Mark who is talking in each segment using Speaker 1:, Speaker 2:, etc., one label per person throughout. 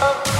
Speaker 1: Thank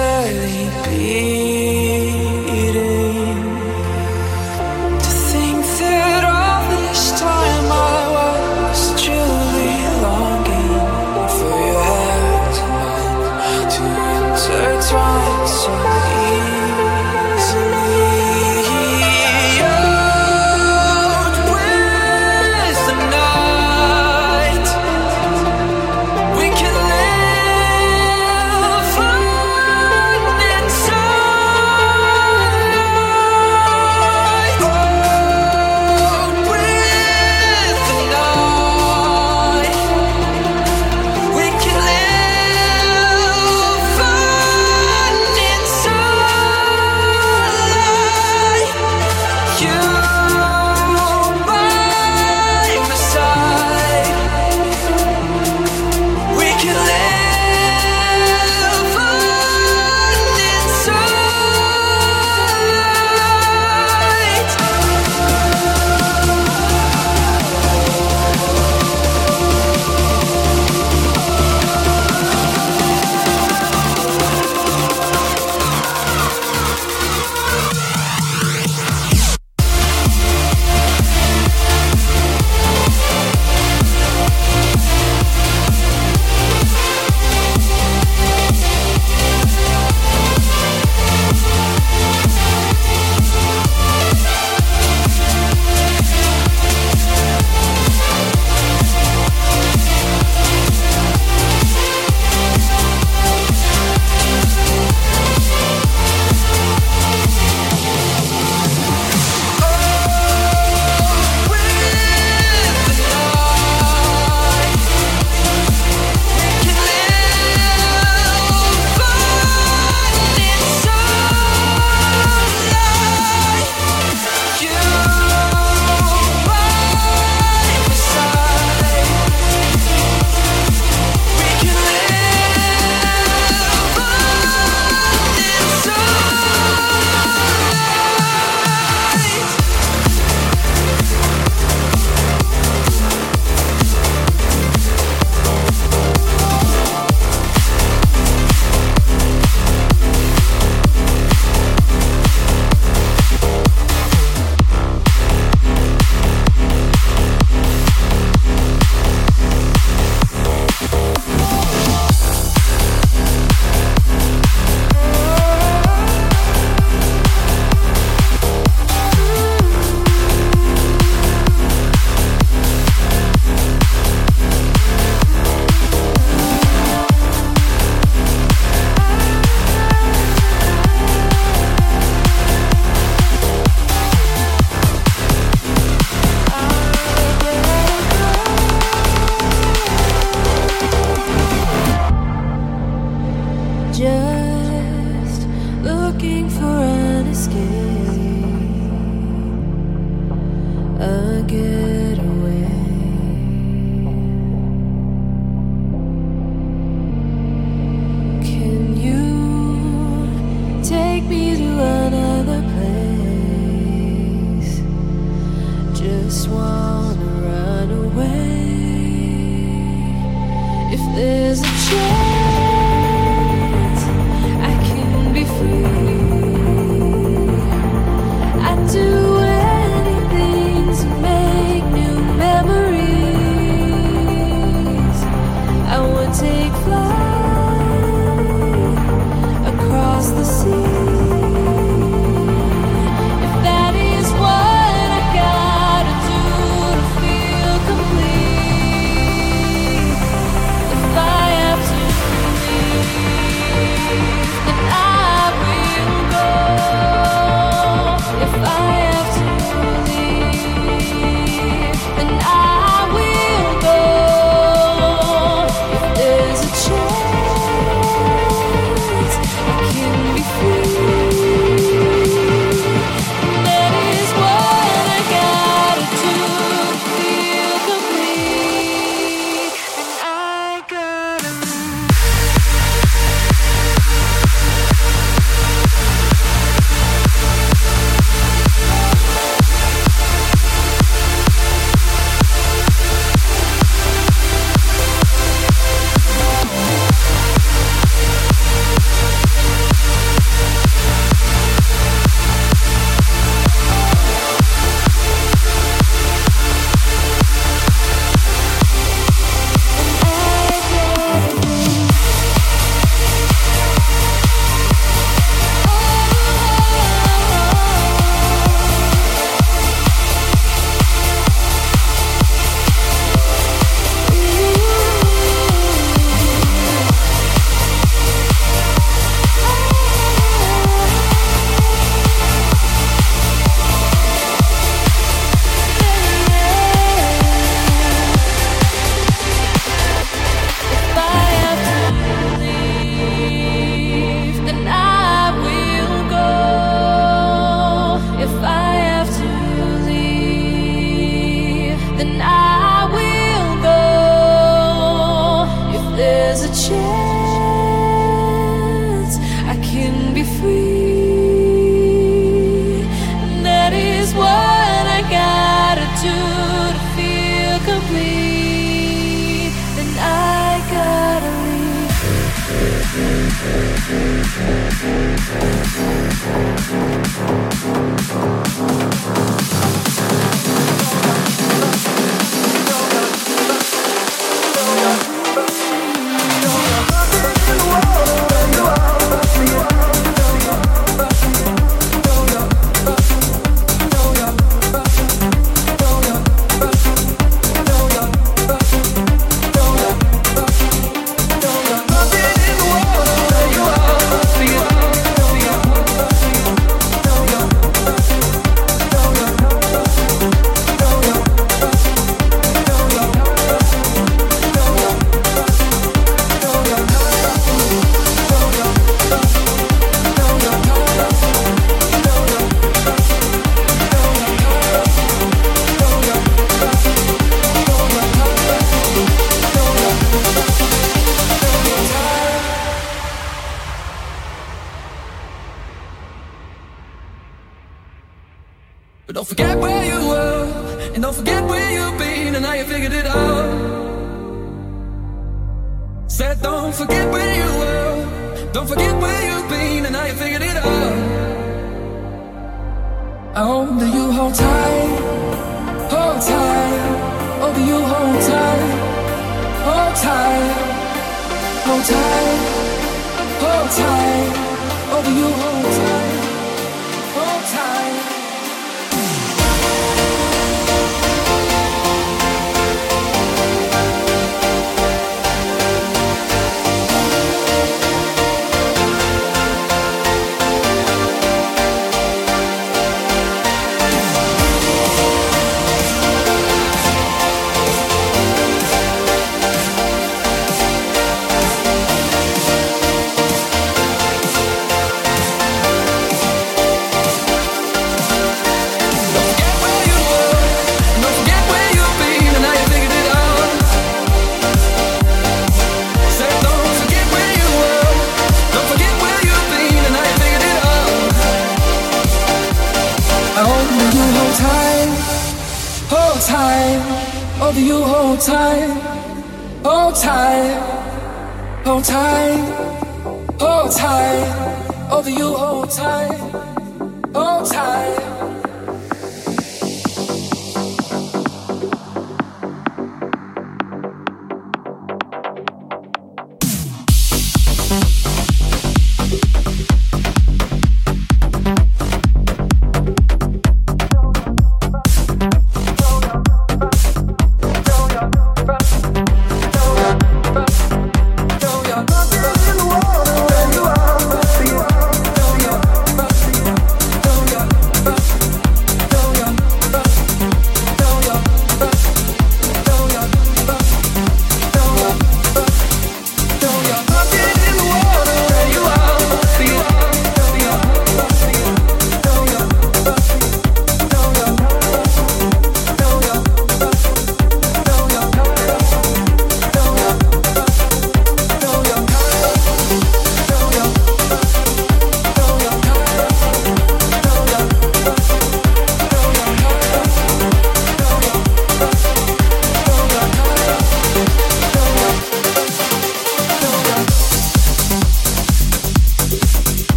Speaker 2: barely beating. time over your
Speaker 1: whole time.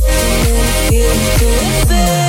Speaker 1: Feelings don't fade.